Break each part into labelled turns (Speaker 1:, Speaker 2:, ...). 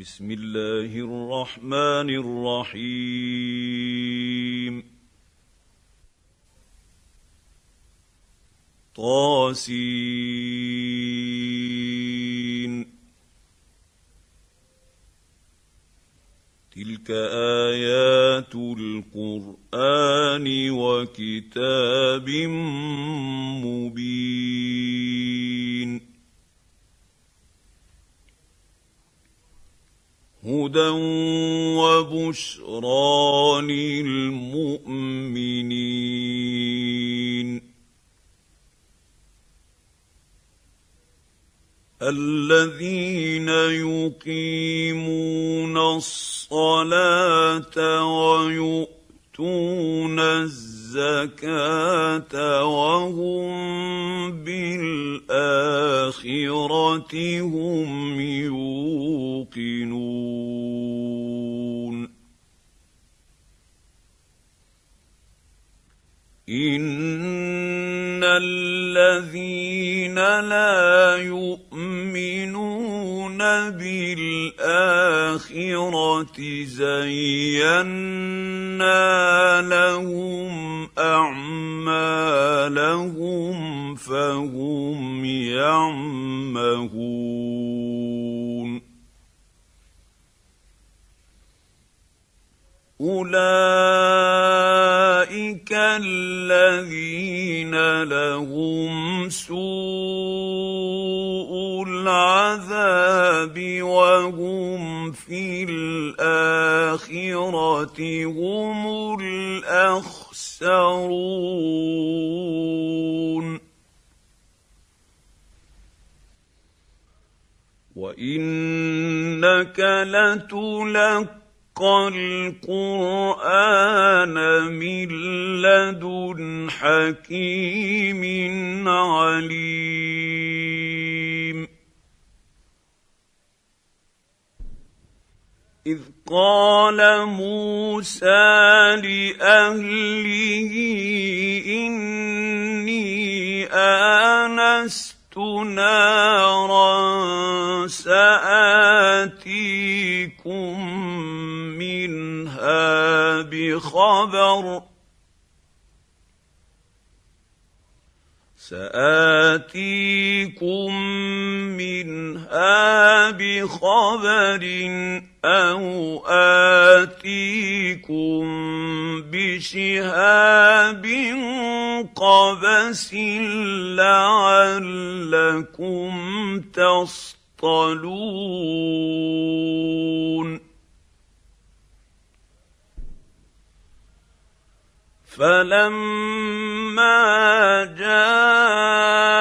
Speaker 1: بسم الله الرحمن الرحيم. طاسين. تلك آيات القرآن وكتاب مبين. هدى وبشرى للمؤمنين الذين يقيمون الصلاه ويؤتون الزكاه وهم بالاخره هم يوقنون ان الذين لا يؤمنون بالآخرة زينا لهم أعمالهم فهم يعمهون. أولئك الذين لهم سوء العذاب وهم في الآخرة هم الأخسرون. وإنك لتلقى القرآن من لدن حكيم عليم. إذ قال موسى لأهله إني آنست نارا سآتيكم منها بخبر. سآتيكم منها بخبر أو آتيكم بشهاب قبس لعلكم تصطلون فلما جاءها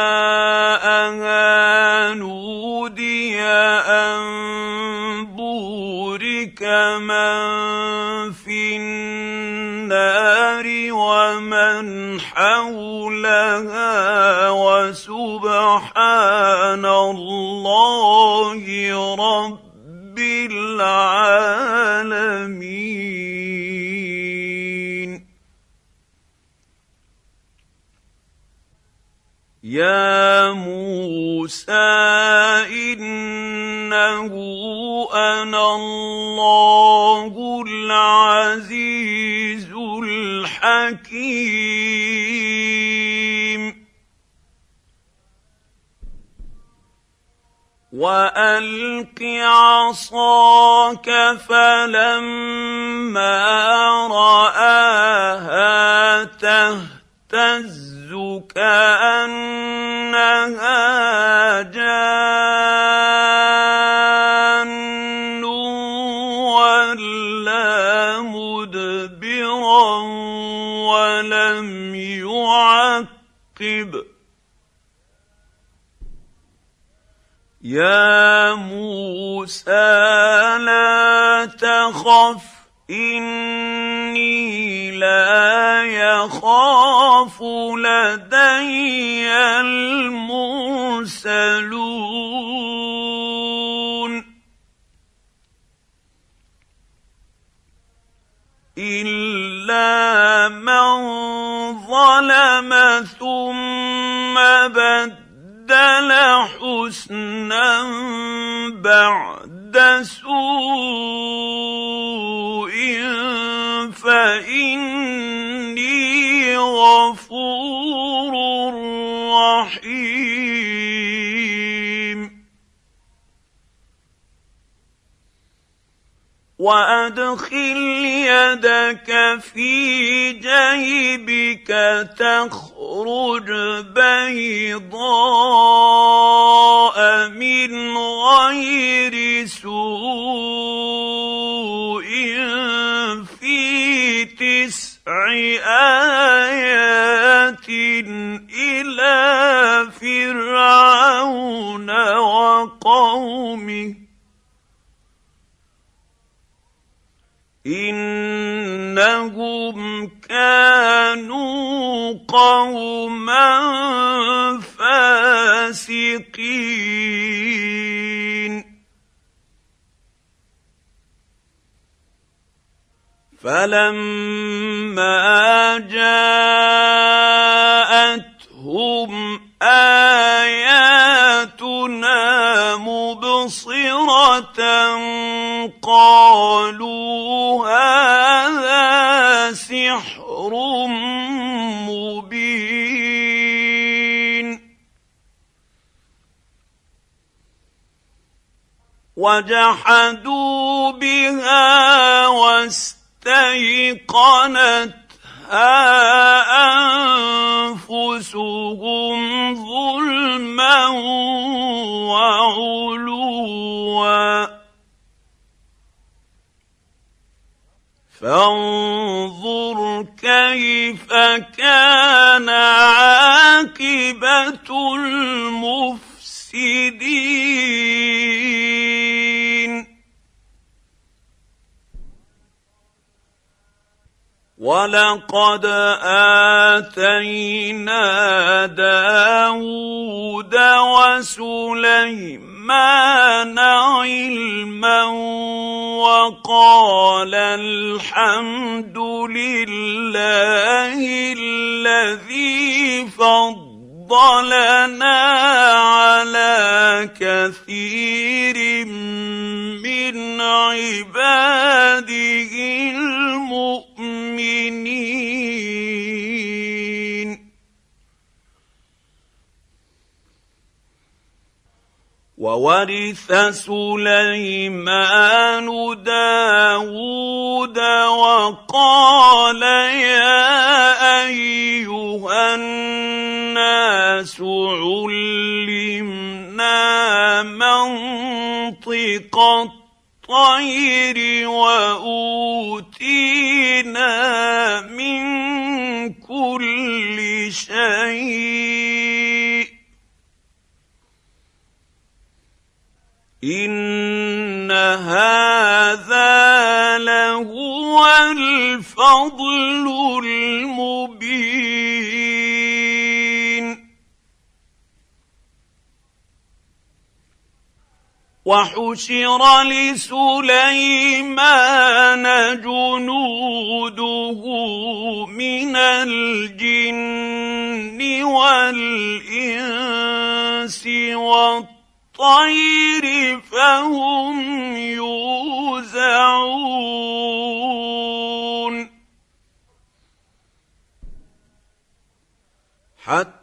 Speaker 1: نودي ان بورك من في النار ومن حولها وسبحان الله رب العالمين يا موسى انه أنا الله العزيز الحكيم والق عصاك فلما راها تهتز كأنها جان ولا مدبرا ولم يعقب. يا موسى لا تخف اني لا يخاف لدي المرسلون الا من ظلم ثم بدل حسنا بعد سوء فإني غفور رحيم. وأدخل يدك في جيبك تخرج بيضاء من غير سوء في تسع آيات إلى فرعون وقومه. إنهم كانوا قوما فاسقين فلما جاءتهم آياتنا مبصرة قالوا هذا سحر وجحدوا بها واستيقنت أنفسهم ظلما وعلوا. فانظر كيف كان عاقبة المفسدين. ولقد اتينا داود وسليمان علما وقال الحمد لله الذي فضلنا على كثير من عباده المؤمنين وورث سليمان داود وقال يا أيها الناس علمنا منطق الطير وأوتينا من كل شيء. إن هذا لهو الفضل المبين. وحشر لسليمان جنوده من الجن والإنس والطير الطير فهم يوزعون. حتى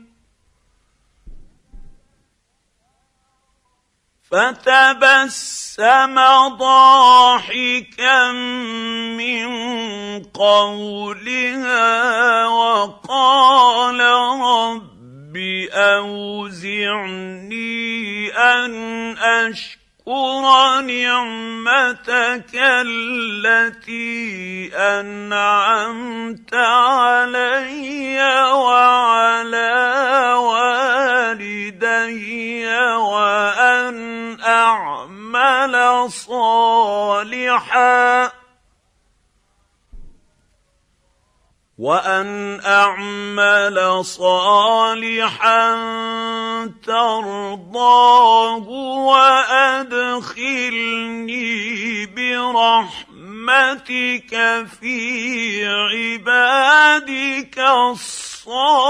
Speaker 1: فتبسم تبسم ضاحكا من قولها وقال رب أوزعني أن أشكر نعمتك التي أنعمت علي وعلى والدي اعمل صالحا. وأن أعمل صالحا ترضاه وأدخلني برحمتك في عبادك الصالحين.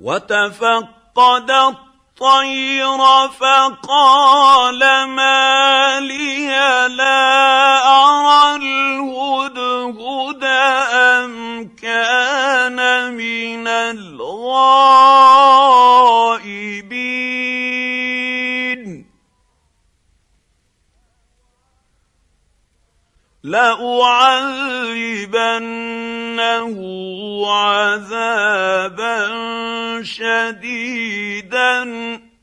Speaker 1: وتفقد الطير فقال ما لي لا أرى الهدهد أم كان من الغائبين. لأعذبنه عذابا شديدا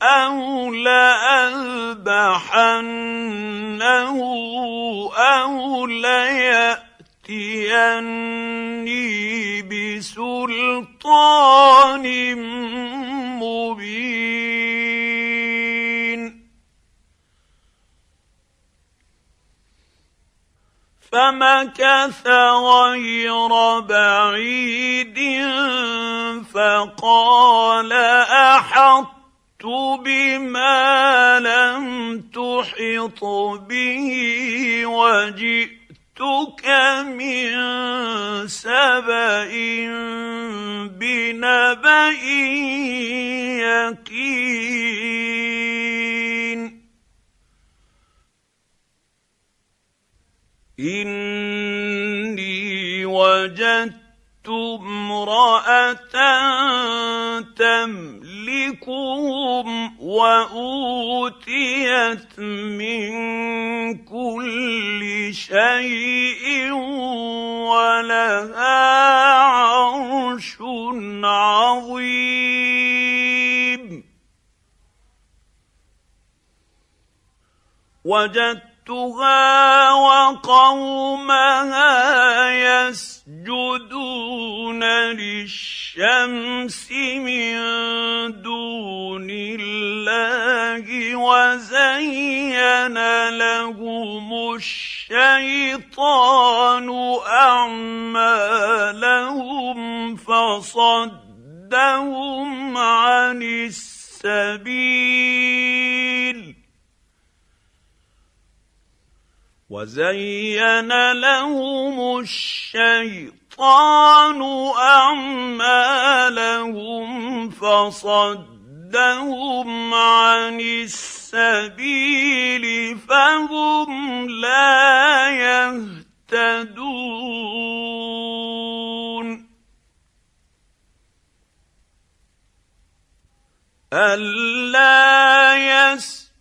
Speaker 1: أو لأذبحنه أو ليأتيني بسلطان مبين. فمكث غير بعيد فقال أحطت بما لم تحط به وجئتك من سبأ بنبأ يقين اني وجدت امرأة تملكهم وأوتيت من كل شيء ولها عرش عظيم. وجدتها وقومها يسجدون للشمس من دون الله وزين لهم الشيطان أعمالهم فصدهم عن السبيل وزين لهم الشيطان أعمالهم فصدهم عن السبيل فهم لا يهتدون. ألا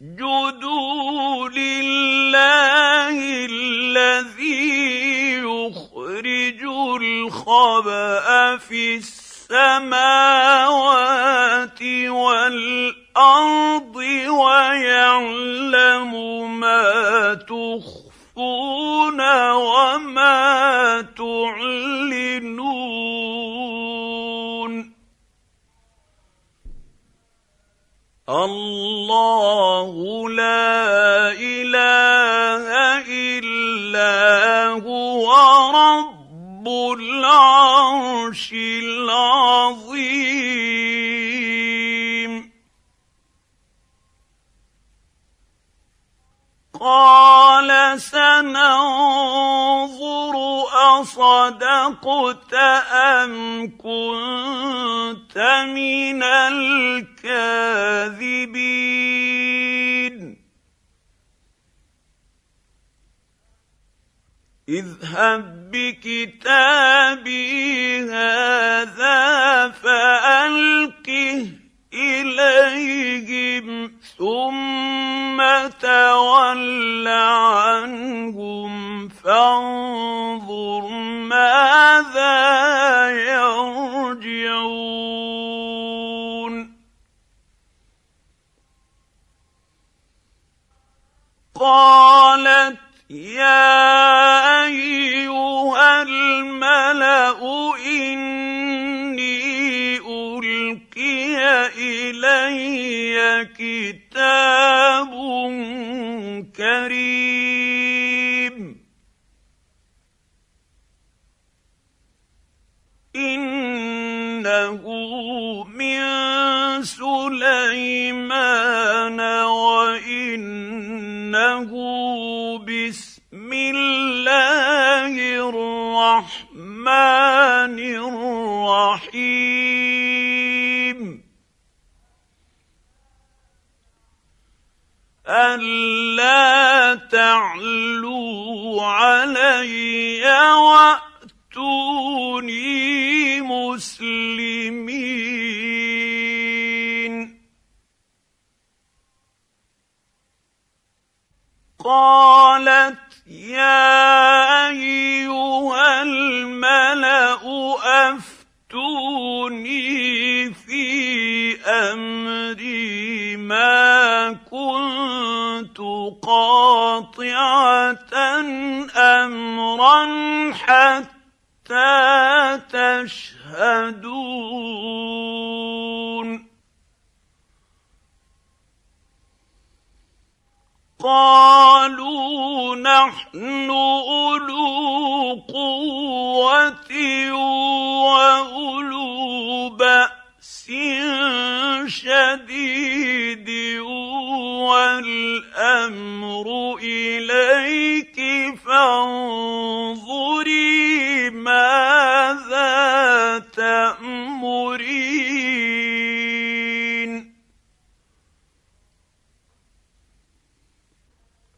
Speaker 1: يسجدوا لله الذي يخرج الخبأ في السماوات والأرض ويعلم ما تخفون وما تعلنون الله لا اله الا هو رب العرش العظيم قال سننظر أصدقت أم كنت من الكاذبين؟ اذهب بكتابي هذا فألقه إليهم ثم تول عنهم فانظر ماذا يرجعون قالت يا ايها الملا اني إلي كتاب كريم. إنه من سليمان وإنه بسم الله الرحمن الرحيم. الا تعلوا علي واتوني مسلمين قالت يا ايها الملا افتوني في امري ما كنت قاطعه امرا حتى تشهدون قالوا نحن أولو قوة وأولو بأس شديد والأمر إليك فانظري ماذا تأمرين.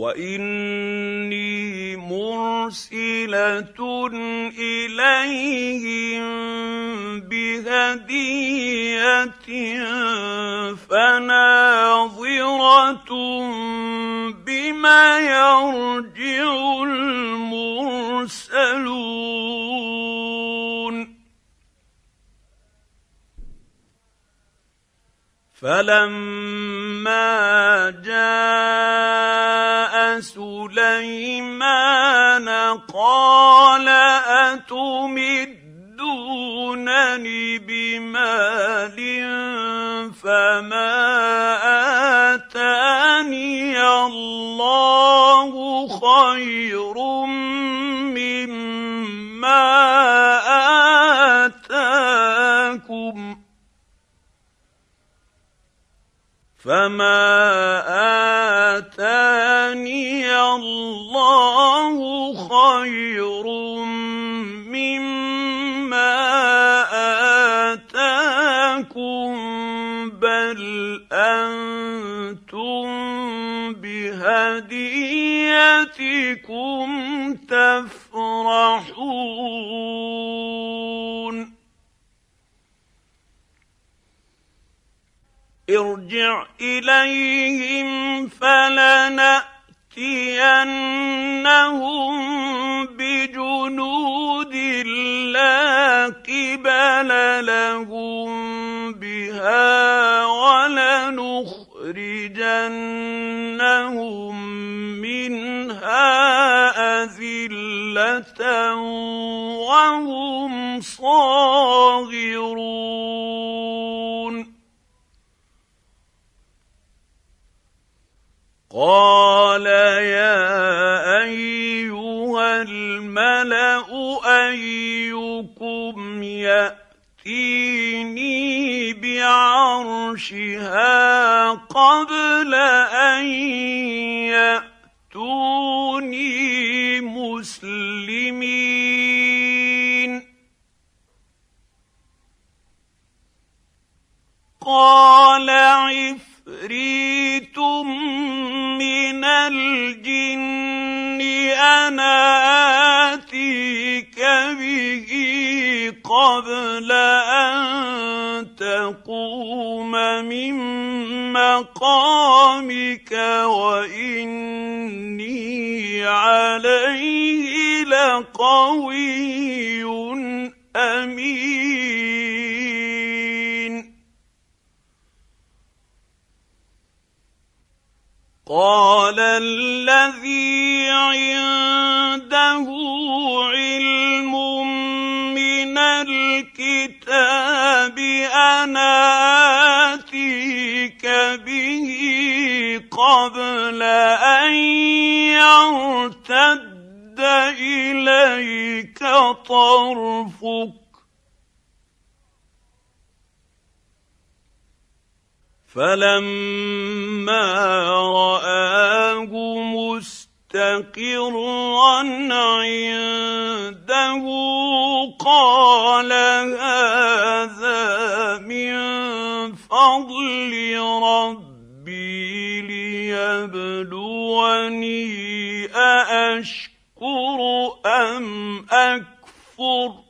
Speaker 1: واني مرسله اليهم بهديه فناظره بما يرجع المرسلون فلما جاء سليمان قال اتمدونني بمال فما اتاني الله خير فما اتاني الله خير مما اتاكم بل أنتم بهديتكم تفرحون ارجع إليهم فلنأتينهم بجنود لا قبل لهم بها ولنخرجنهم منها أذلة وهم صاغرون قال يا ايها الملا ايكم ياتيني بعرشها قبل ان ياتوني مسلمين قال عفريت من الجن أنا آتيك به قبل أن تقوم من مقامك وإني عليه لقوي أمين. قال الذي عنده علم من الكتاب أنا اتيك به قبل أن يرتد إليك طرفك فلما راه مستقرا عنده قال هذا من فضل ربي ليبلوني ااشكر ام اكفر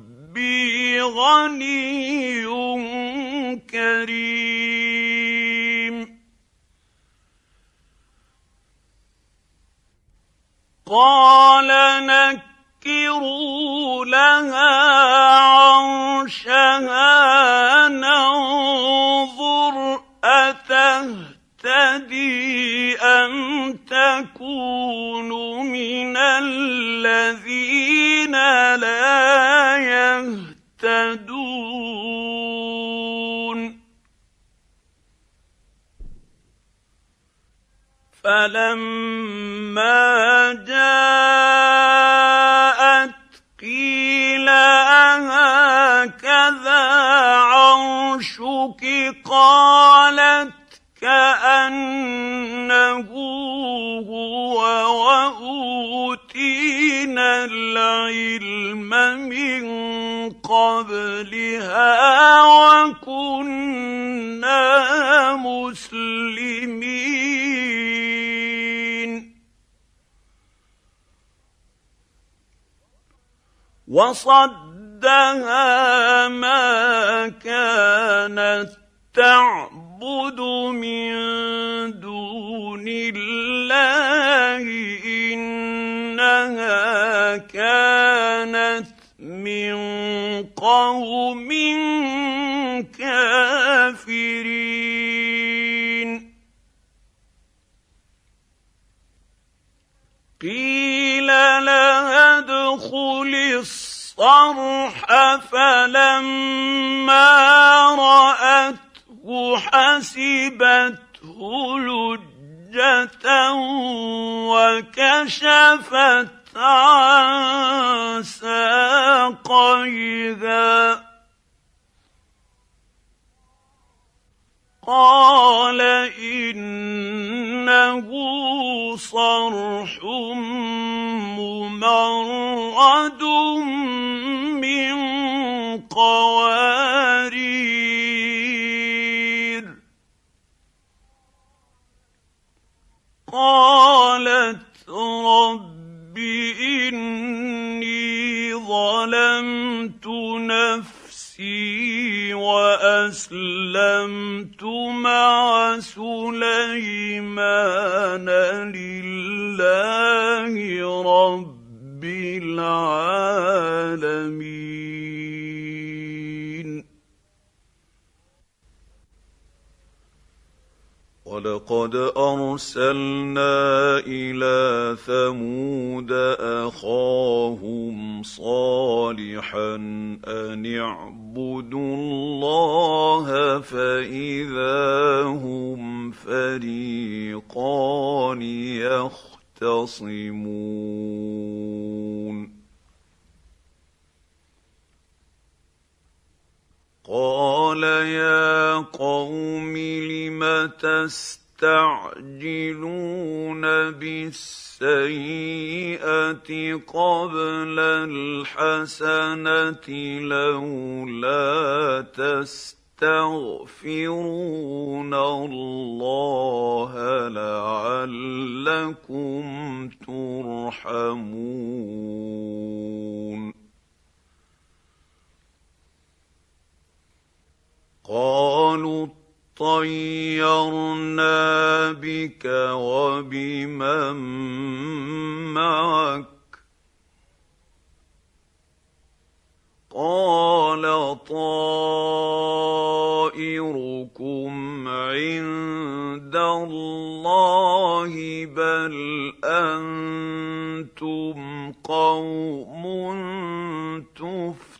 Speaker 1: ربي غني كريم. قال نكروا لها عرشها ننظر أتهتدي أم تكون فلما جاءت قيل أهكذا عرشك؟ قالت كأنه هو وأوتينا العلم من قبلها وكنا مسلمين. وصدها ما كانت تعبد من دون الله إنها كانت من قوم كافرين. قيل لها ادخل الصرح فلما رأته حسبته لجة وكشفت عن ساقيها. قال إنه صرح ممرد وأسلمت اسلمت مع سليمان لله رب العالمين. ولقد أرسلنا إلى ثمود أخاهم صالحا أن اعبدوا الله فإذا هم فريقان يختصمون. قال يا قوم لم تستعجلون بالسيئه قبل الحسنه لولا تستغفرون الله لعلكم ترحمون قالوا طيرنا بك وبمن معك. قال طائركم عند الله بل أنتم قوم تفتنون.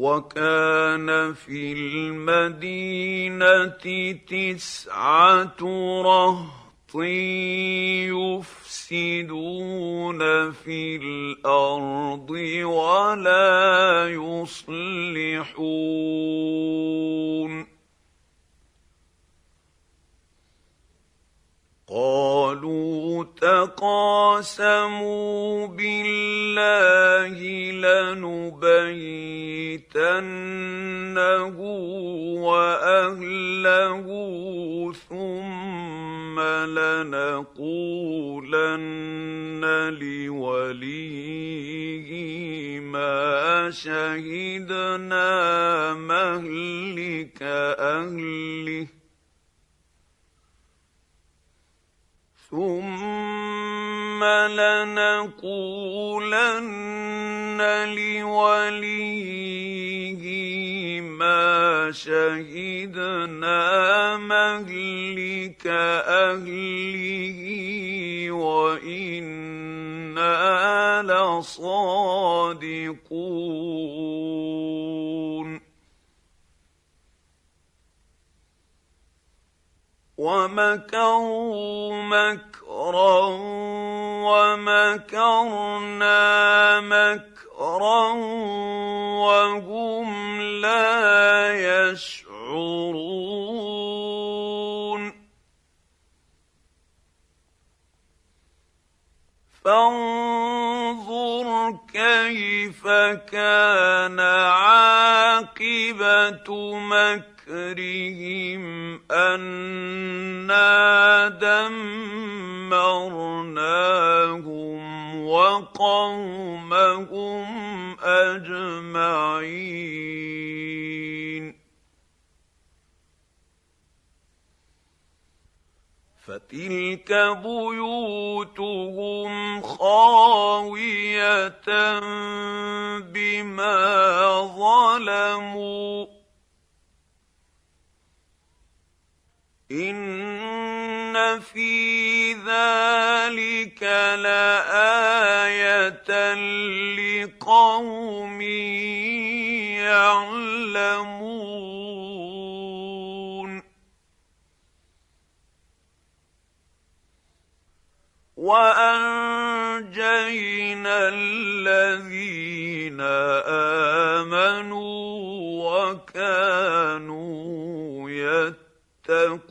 Speaker 1: وكان في المدينة تسعة رهط يفسدون في الأرض ولا يصلحون. قالوا تقاسموا بالله لنبيتنه وأهله ثم لنقولن لوليه ما شهدنا مهلك أهله. ثم لنقولن لوليه ما شهدنا مهلك اهله وأنا لصادقون ومكروا مكرا ومكرنا مكرا وهم لا يشعرون. فانظر كيف كان عاقبة مكر مكرهم أنا دمرناهم وقومهم أجمعين. فتلك بيوتهم خاوية بما ظلموا. ان في ذلك لايه لقوم يعلمون وانجينا الذين امنوا وكانوا يتقون تتقون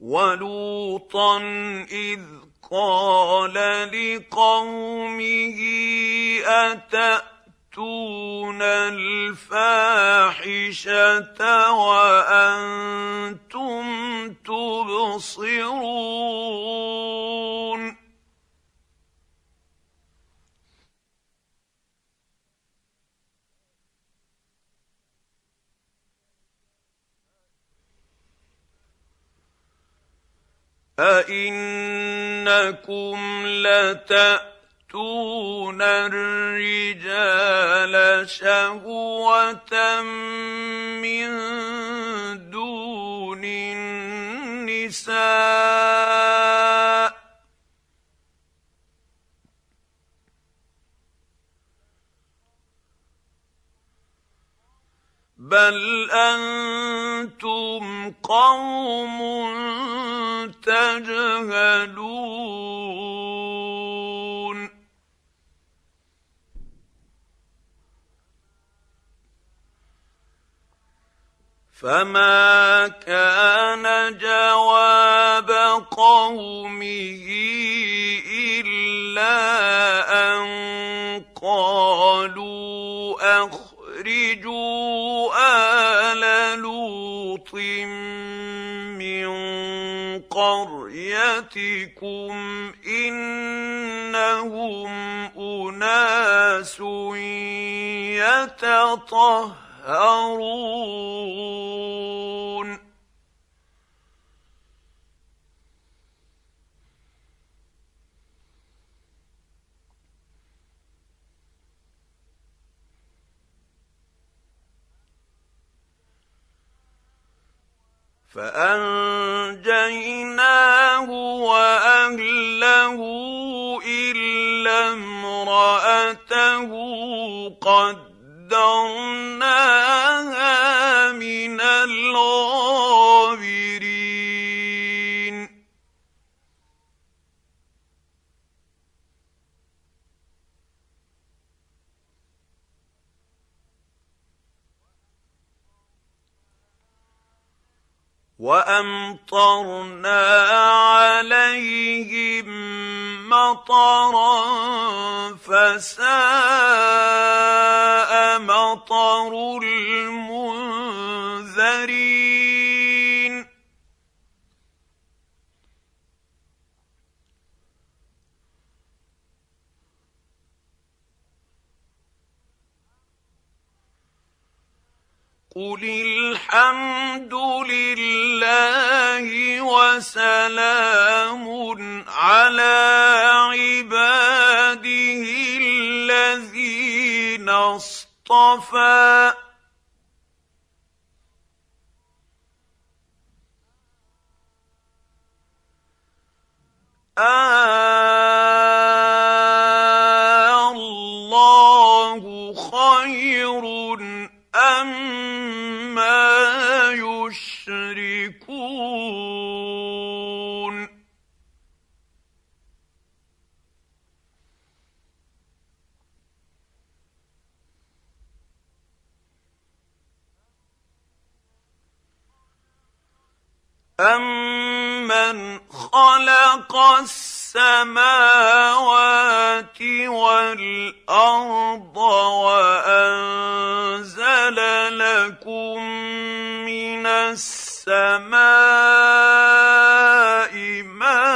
Speaker 1: ولوطا إذ قال لقومه أتأتون تاتون الفاحشة وأنتم تبصرون؟ أئنكم لتأتون الرجال شهوة من دون النساء بل أنتم قوم تجهلون فما كان جواب قومه الا ان قالوا اخرجوا آل لوط قريتكم إنهم أناس يتطهرون. فأنجيناه وأهله إلا امرأته قدرناها وأمطرنا عليهم مطرا فساء مطر المنذرين. قل الحمد لله وسلام على عباده الذين اصطفى آه الله خير أما يشركون. أمن خلق السماوات والأرض وأنزل لكم من السماء ماء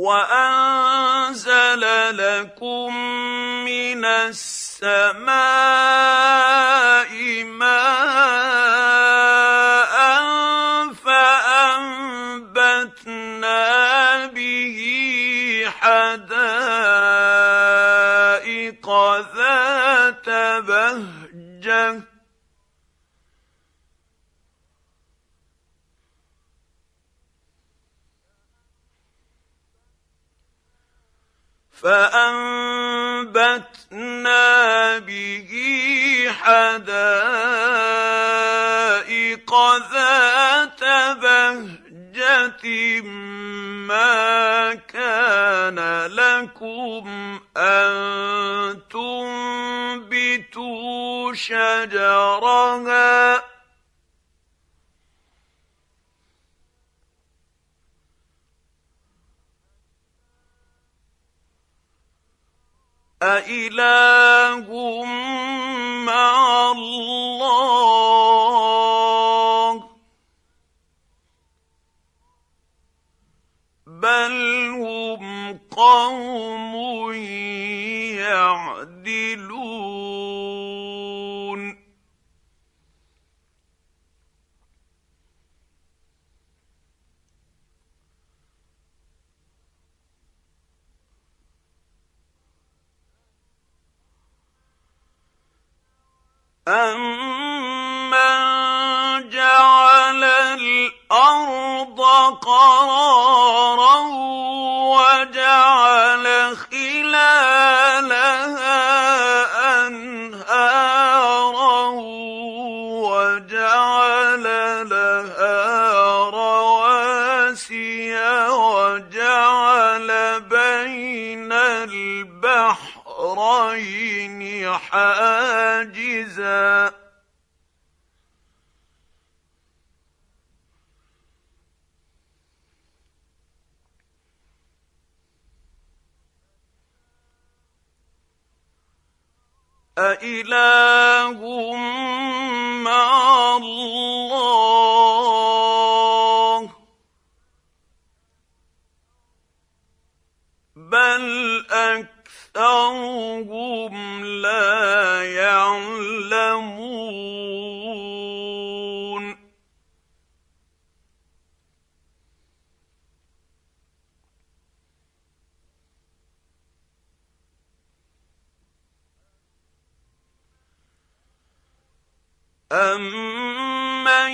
Speaker 1: وانزل لكم من السماء ماء فانبتنا به حدائق فأنبتنا به حدائق ذات بهجة ما كان لكم أن تنبتوا شجرها أإله مع الله بل هم قوم يعدلون أَمَّن جَعَلَ الْأَرْضَ قَرَارًا وَجَعَلَ خِلَالَهَا أَنْهَارًا حَاجِزًا ۗ. أإله مع الله. بل أكثرهم لا يعلمون. أَمَّن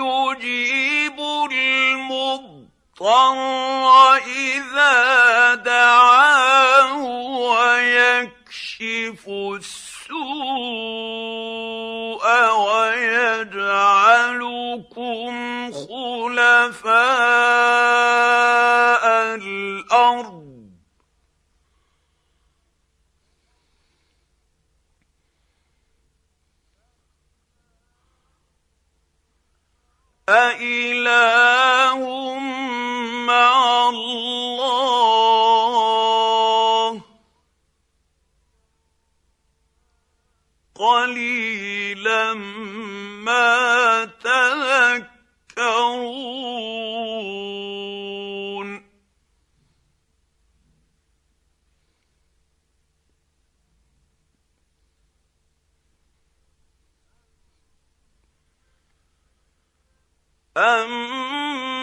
Speaker 1: يُجِيبُ الْمُضْطَرَّ إِذَا دَعَاهُ وَيَكْشِفُ السُّوءَ وَيَجْعَلُكُمْ خُلَفَاءَ الْأَرْضِ. أإله مع الله؟ قليلا ما تذكرون. أَمَّن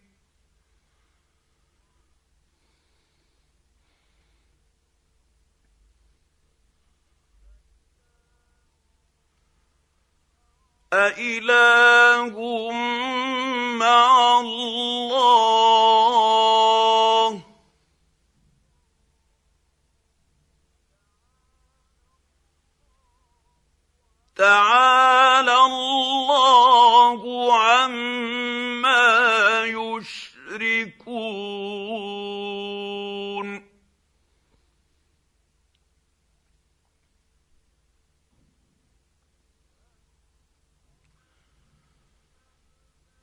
Speaker 1: أإله مع الله تَعَالَى اللَّهُ عَمَّا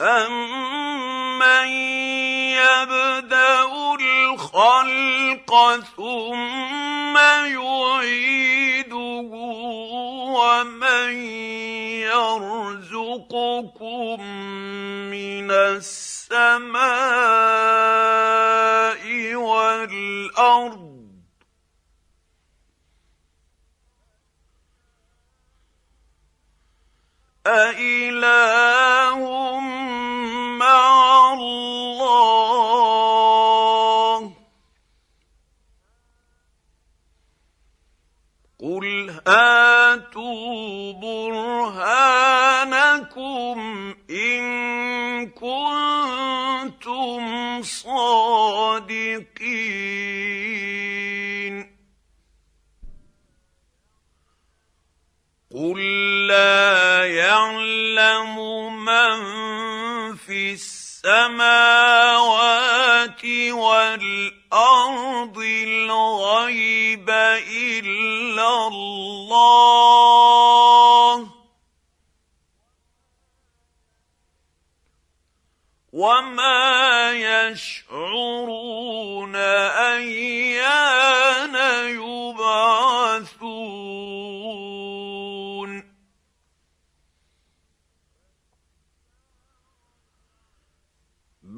Speaker 1: أَمَّن يَبْدَأُ الْخَلْقَ ثُمَّ يُعِيدُهُ وَمَن يَرْزُقُكُم مِّنَ السَّمَاءِ وَالْأَرْضِ أإله مع الله قل هاتوا برهانكم إن كنتم صادقين قل لا يعلم من في السماوات والارض الغيب الا الله وما يشعرون ايان يؤمنون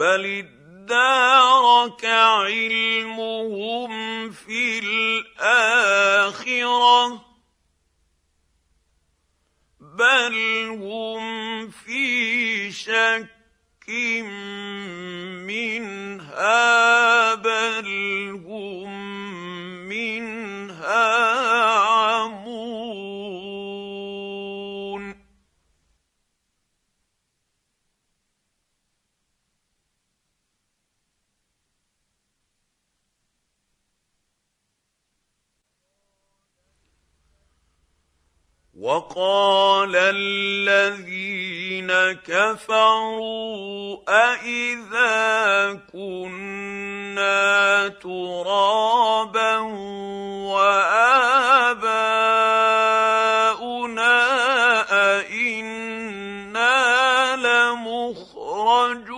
Speaker 1: بل ادارك علمهم في الاخره بل هم في شك منها بل هم منها وقال الذين كفروا أإذا كنا ترابا وآباؤنا أئنا لمخرجون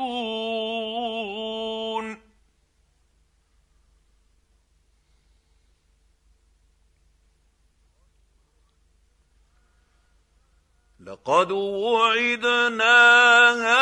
Speaker 1: لقد وعدنا هذا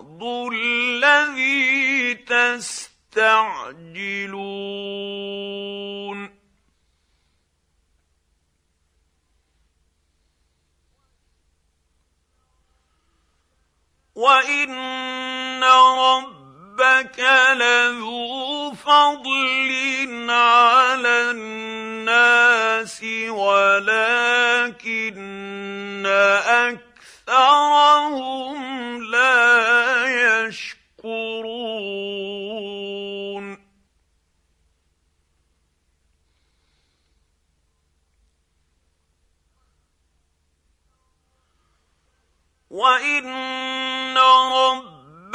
Speaker 1: الذي تستعجلون. وان ربك لذو فضل على الناس ولكن اكثرهم لا يشكرون وان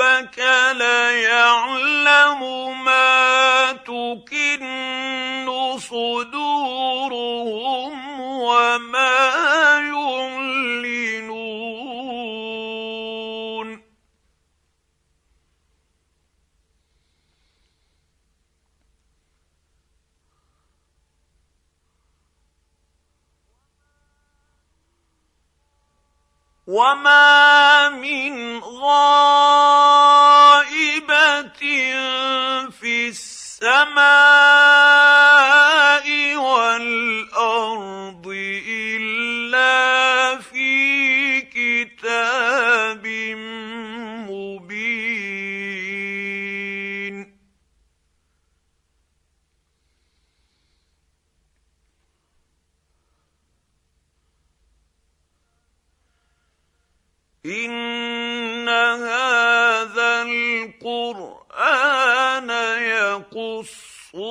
Speaker 1: ربك ليعلم ما تكن صدورهم وما يعلنون. وما من غائبة في السماء والأرض إلا في كتاب مبين ان هذا القران يقص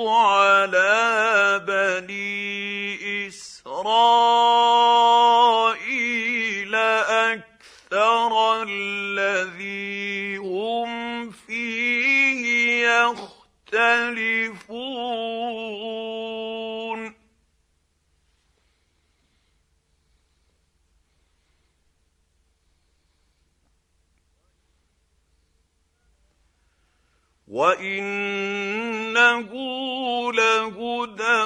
Speaker 1: على بني اسرائيل أكثر الذي هم فيه يختلفون وانه لهدى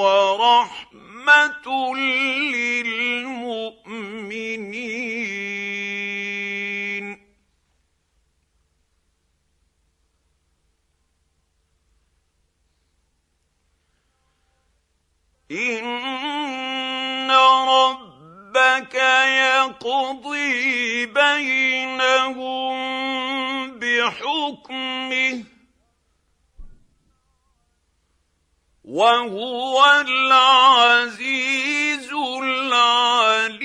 Speaker 1: ورحمه للمؤمنين. ان ربك يقضي بينهم بحكمه وهو العزيز العليم.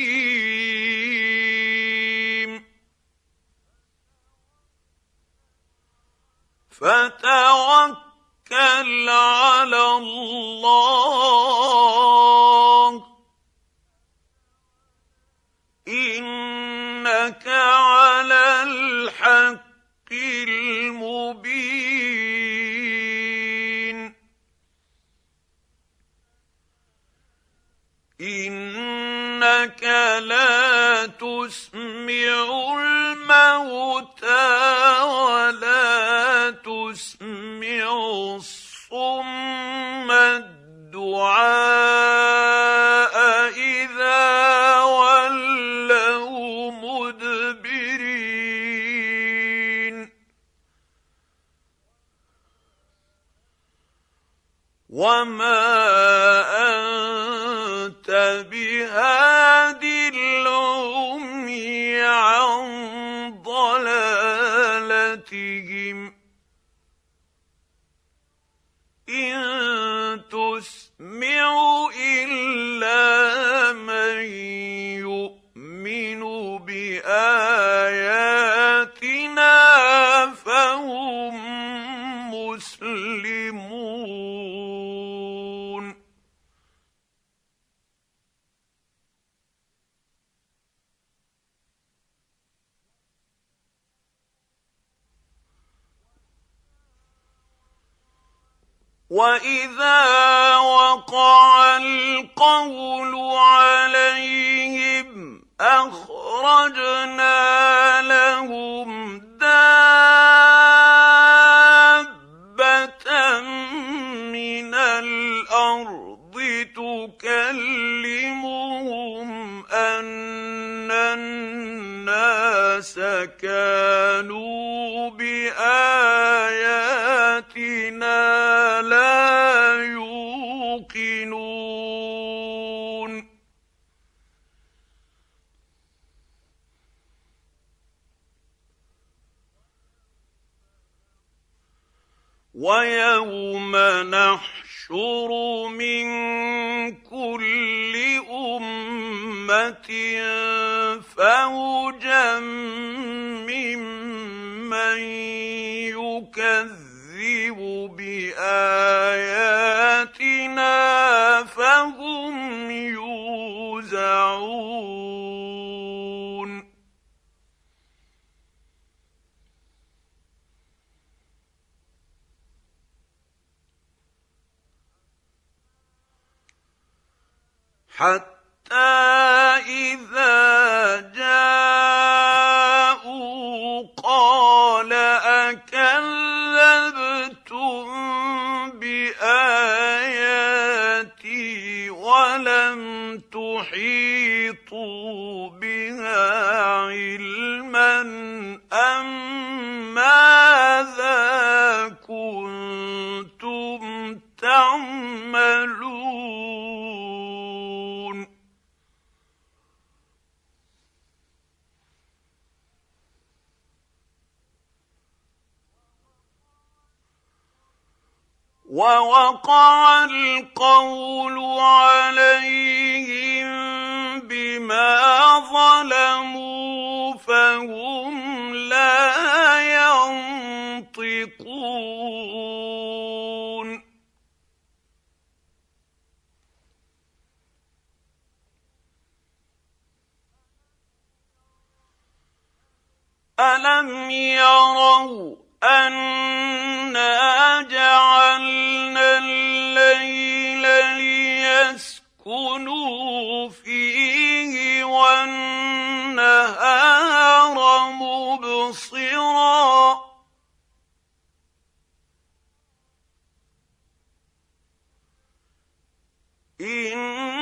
Speaker 1: فتوكل على الله. إنك على انك لا تسمع الموتى ولا تسمع الصم الدعاء ضلالتهم إن تسمع إلا واذا وقع القول عليهم اخرجنا لهم دابه من الأرض تكلمهم ان الناس كانوا باياتنا ويوم نحشر من كل أمة فوجا ممن يكذب. بآياتنا فهم يوزعون. حتى إذا جاءوا قال أكذبتم بآياتي ولم تحيطوا بها علما أم ماذا كنتم تعملون ووقع القول عليهم بما ظلموا فهم لا ينطقون. ألم يروا أنا والنهار مبصرا. إن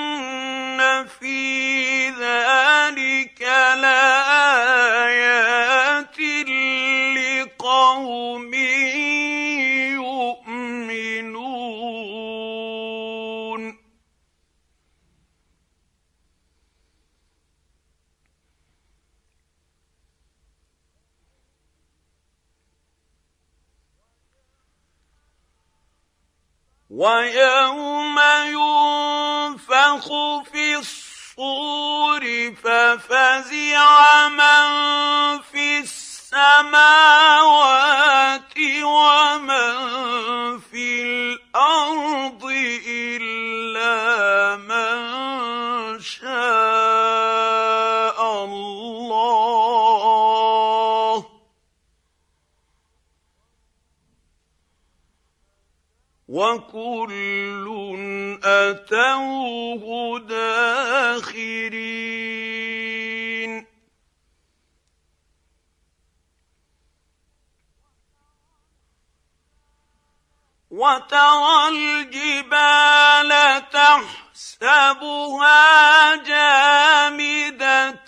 Speaker 1: ويوم ينفخ في الصور ففزع من في السماوات ومن في الأرض إلا من وكل اتوه داخرين وترى الجبال تحسبها جامده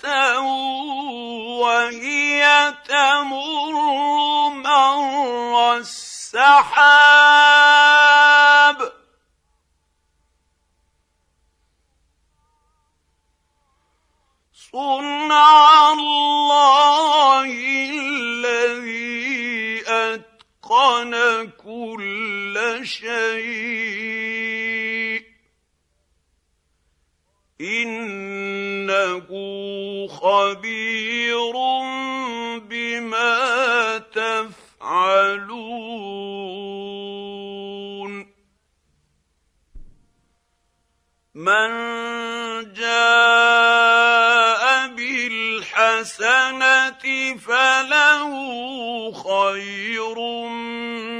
Speaker 1: وهي تمر مر السحاب صنع الله الذي أتقن كل شيء. إنه خبير بما تفعلون من جاء بالحسنة فله خير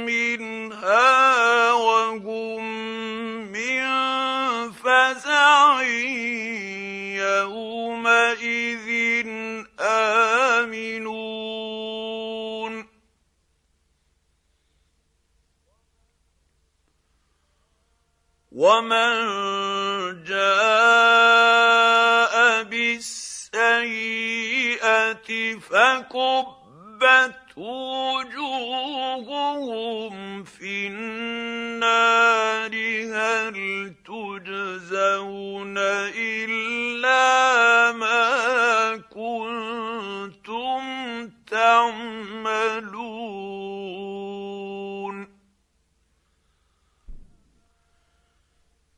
Speaker 1: منها وهم من فزع يومئذ آمنون. ومن جاء بالسيئه فكبت وجوههم في النار هل تجزون الا ما كنتم تعملون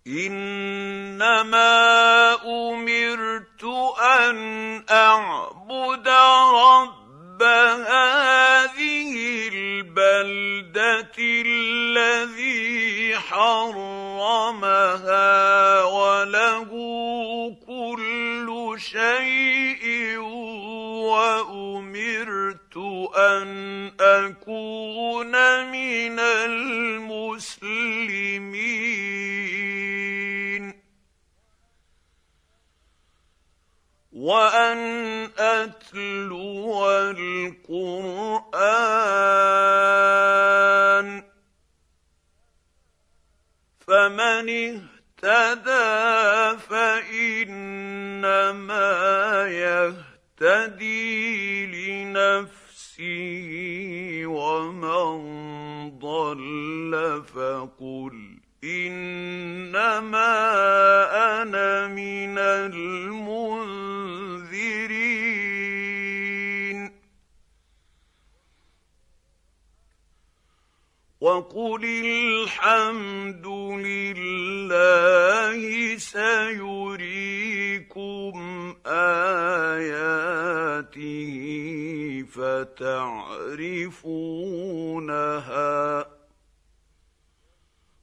Speaker 1: إنما أمرت أن أعبد رب هذه البلدة الذي حرمها وله كل شيء وأمرت أن أكون من المسلمين. وأن أتلو القرآن فمن اهتدى فإنما يهتدي لنفسه ومن ضل فقل إنما أنا من المنذرين. وقل الحمد لله سيريكم آياته كيف تعرفونها